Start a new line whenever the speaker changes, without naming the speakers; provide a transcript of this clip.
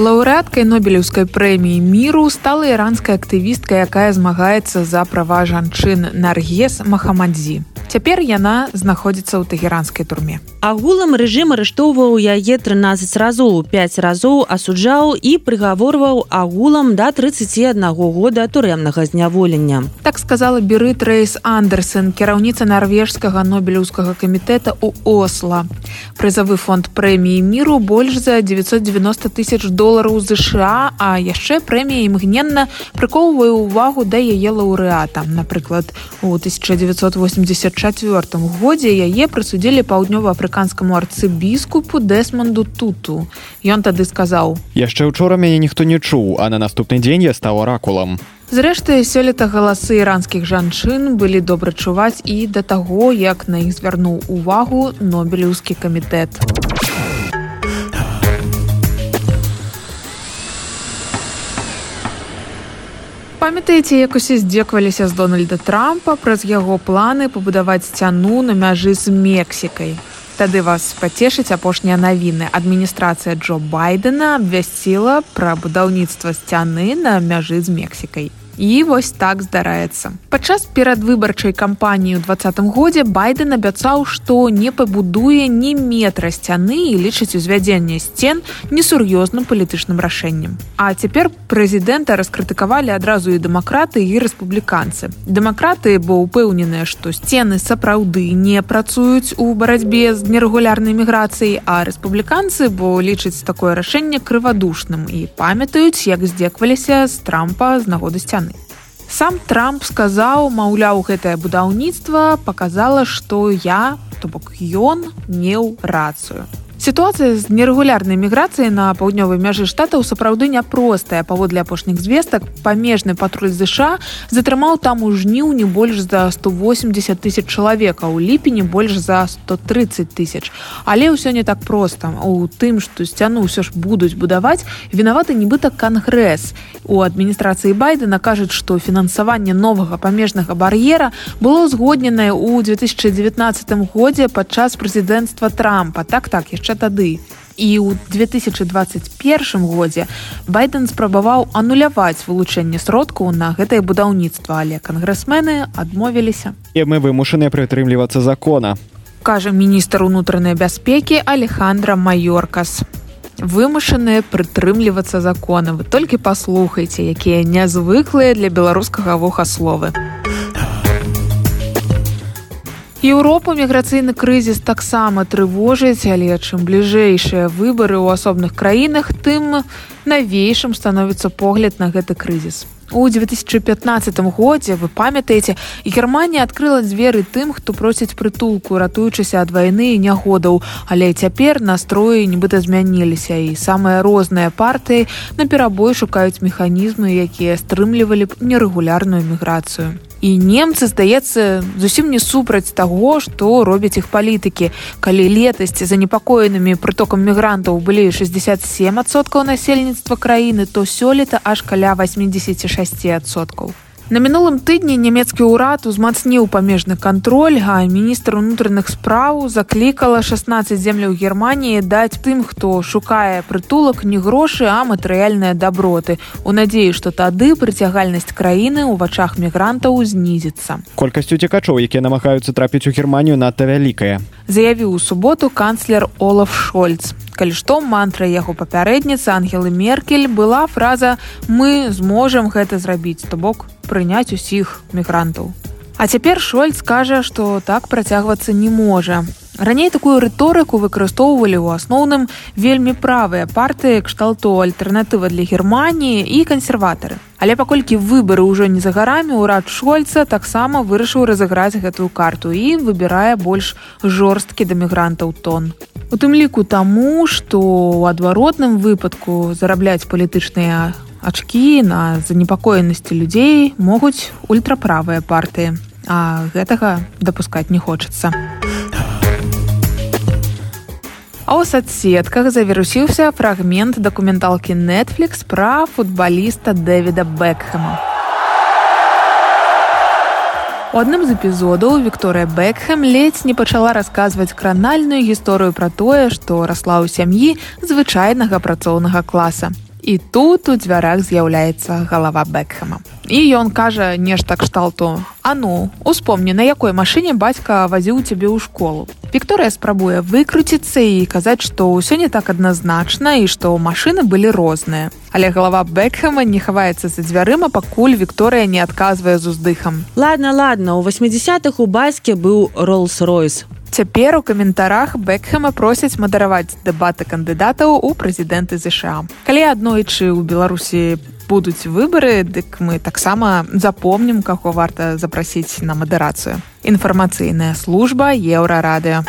лаўрэаткай нобелеўскай прэміі міру стала іранская актывістка якая змагаецца за права жанчын наргес махамадзі Цяпер яна знаходзіцца ў тагеранскай турме.
Агулам рэжым арыштоўваў яе 13 разоў 5 разоў асуджаў і прыгаворваў агулам да 31 года турэмнага зняволення.
Так сказала беры Трэйс Андерсон, кіраўніца нарвежскага нобелеўскага камітэта ў Осла. Прызавы фонд прэміі міру больш за 990 тысяч долараў ЗША, а яшчэ прэмія імгненна прыкоўвае ўвагу да яе лаўрэата. Напрыклад, у 1984 1994 годзе яе прысудзілі паўднёва-афрыканскаму арцыбіскупу дэсмонду туту. Ён тады сказаў
яшчэ учора мяне ніхто не чуў а на наступны дзень я стаў аракулам
зрэшты сёлета галасы іранскіх жанчын былі добра чуваць і да таго як на іх звярнуў увагу нобелеўскі камітэт памятаеце як усе здзекваліся з дональда трампа праз яго планы пабудаваць сцяну на мяжы з мексікай? Тады вас пацешыць апошнія навіны. Адміністрацыя джо байдена абвясціла пра будаўніцтва сцяны на мяжы з мексікай і вось так здараецца. Падчас перадвыбарчай кампаніі ў двадцатым годзе байден абяцаў што не пабудуе ні метра сцяны і лічыць узвядзенне сцен несур'ёзным палітычным рашэннем. А цяпер прэзідэнта раскрытыкавалі адразу і дэмакраты і рэспубліканцы. Дэмакраты бо ўпэўненыя што сцены сапраўды не працуюць у барацьбе з нерэгулярнай міграцыяй а рэспубліканцы бо лічыць такое рашэнне крывадушным і памятаюць як здзекваліся з трампа з нагоды сцяны сам трамп сказаў маўляў гэтае будаўніцтва показала што я то бок ён меў рацыю Сітуацыя з нерэгулярнай міграцыяй на паўднёвай мяжы штатаў сапраўды няпростая паводле апошніх звестак памежны патруль ЗША затрымаў там у жніўні больш за 180 тысяч чалавека у ліпені больш за 130 тысяч. Але ўсё не так проста у тым што сцяну ўсё ж будуць будаваць вінаваты нібыта кангрэс у адміністрацыі байдена кажуць што фінансаванне новага памежнага бар'ера было узгодненае ў 2019 годзе падчас прэзідэнцтва трампа. Так так яшчэ яшчэ тады. І ў 2021 годзе байден спрабаваў ануляваць вылучэнне сродкаў на гэтае будаўніцтва але кангрэсмены адмовіліся.
І мы вымушаныя прытрымлівацца закона.
Кажа міністр унутранай бяспекі алехандра майоркас. Вымушаныя прытрымлівацца закона. Вы толькі паслухайце якія нязвыклыя для беларускага вухасловы у Еўропу міграцыйны крызіс таксама трывожыць, але чым бліжэйшыя выбары ў асобных краінах, тым навейшым становіцца погляд на гэты крызіс. У 2015 годзе вы памятаеце, Германія адкрыла дзверы тым, хто просіць прытулку, ратуючыся ад вайны і нягодаў, але цяпер настроі нібыта змяніліся і самыя розныя партыі на перабой шукаюць механізмы, якія стрымлівалі б нерэгулярную міграцыю і немцы здаецца зусім не супраць таго што робяць іх палітыкі. Калі летасці занепакоенымі прытокам мігрантаў былі 67соткаў насельніцтва краіны то сёлета аж каля 86соткаў На мінулым тыдні нямецкі ўрад узмацніў памежны кантроль, а міністр унутраных спраў заклікала 16 земляў Геррманіі даць тым, хто шукае прытулак не грошы, а матэрыяльныя даброты. У надзеі, што тады прыцягальнасць краіны ў вачах мігрантаў знізіцца.
Колькасць уцекачоў, якія намагаюцца трапіць у Геррманію надта вялікая.
Заявіў у суботу канцлер Олаф Шольц калі што мантра яго папярэдніцы ангелы меркель была фраза мы зможам гэта зрабіць то бок прыняць усіх мігрантаў а цяпер шольц кажа што так працягвацца не можа. Раней такую рыторыку выкарыстоўвалі ў асноўным вельмі правыя партыі кшталту альтэрнатыва для германіі і кансерватары але паколькі выбары ўжо не за гарамі ўрад шольца таксама вырашыў разыграць гэтую карту і выбірае больш жорсткі да мігрантаў тон. У тым ліку таму што ў адваротным выпадку зарабляць палітычныя ачкі на занепакоенасці людзей могуць ультраправыя партыі а гэтага дапускаць не хочацца а ў соцсетках завірусіўся фрагмент дакументалкі netflix пра футбаліста дэвіда бекхэма У адным з эпізодаў Вікторыя Бекхэм ледзь не пачала расказваць кранальную гісторыю пра тое, што расла ў сям'і звычайнага працоўнага класа. І тут у дзвярах з'яўляецца галава бэкхэма і ён кажа нешта кшталту. А ну успомні на якой машыне бацька вазіў цябе ў школу. Вікторыя спрабуе выкруціцца і казаць што ўсё не так адназначна і што машыны былі розныя. Але галава бэкхэма не хаваецца за дзвярыма пакуль Вікторыя не адказвае з уздыхам.
Ладно ладно у 80-х у бацьке быў роллс-ройс
Цяпер у каментарах бэкхэма просяць мадараваць дэбаты кандыдатаў у прэзідэнты ЗША. Калі аднойчы ў Беларусі будуць выбары, дык мы таксама запомнім, каго варта запрасіць на мадэрацыю. Інфармацыйная служба еўрарадыо.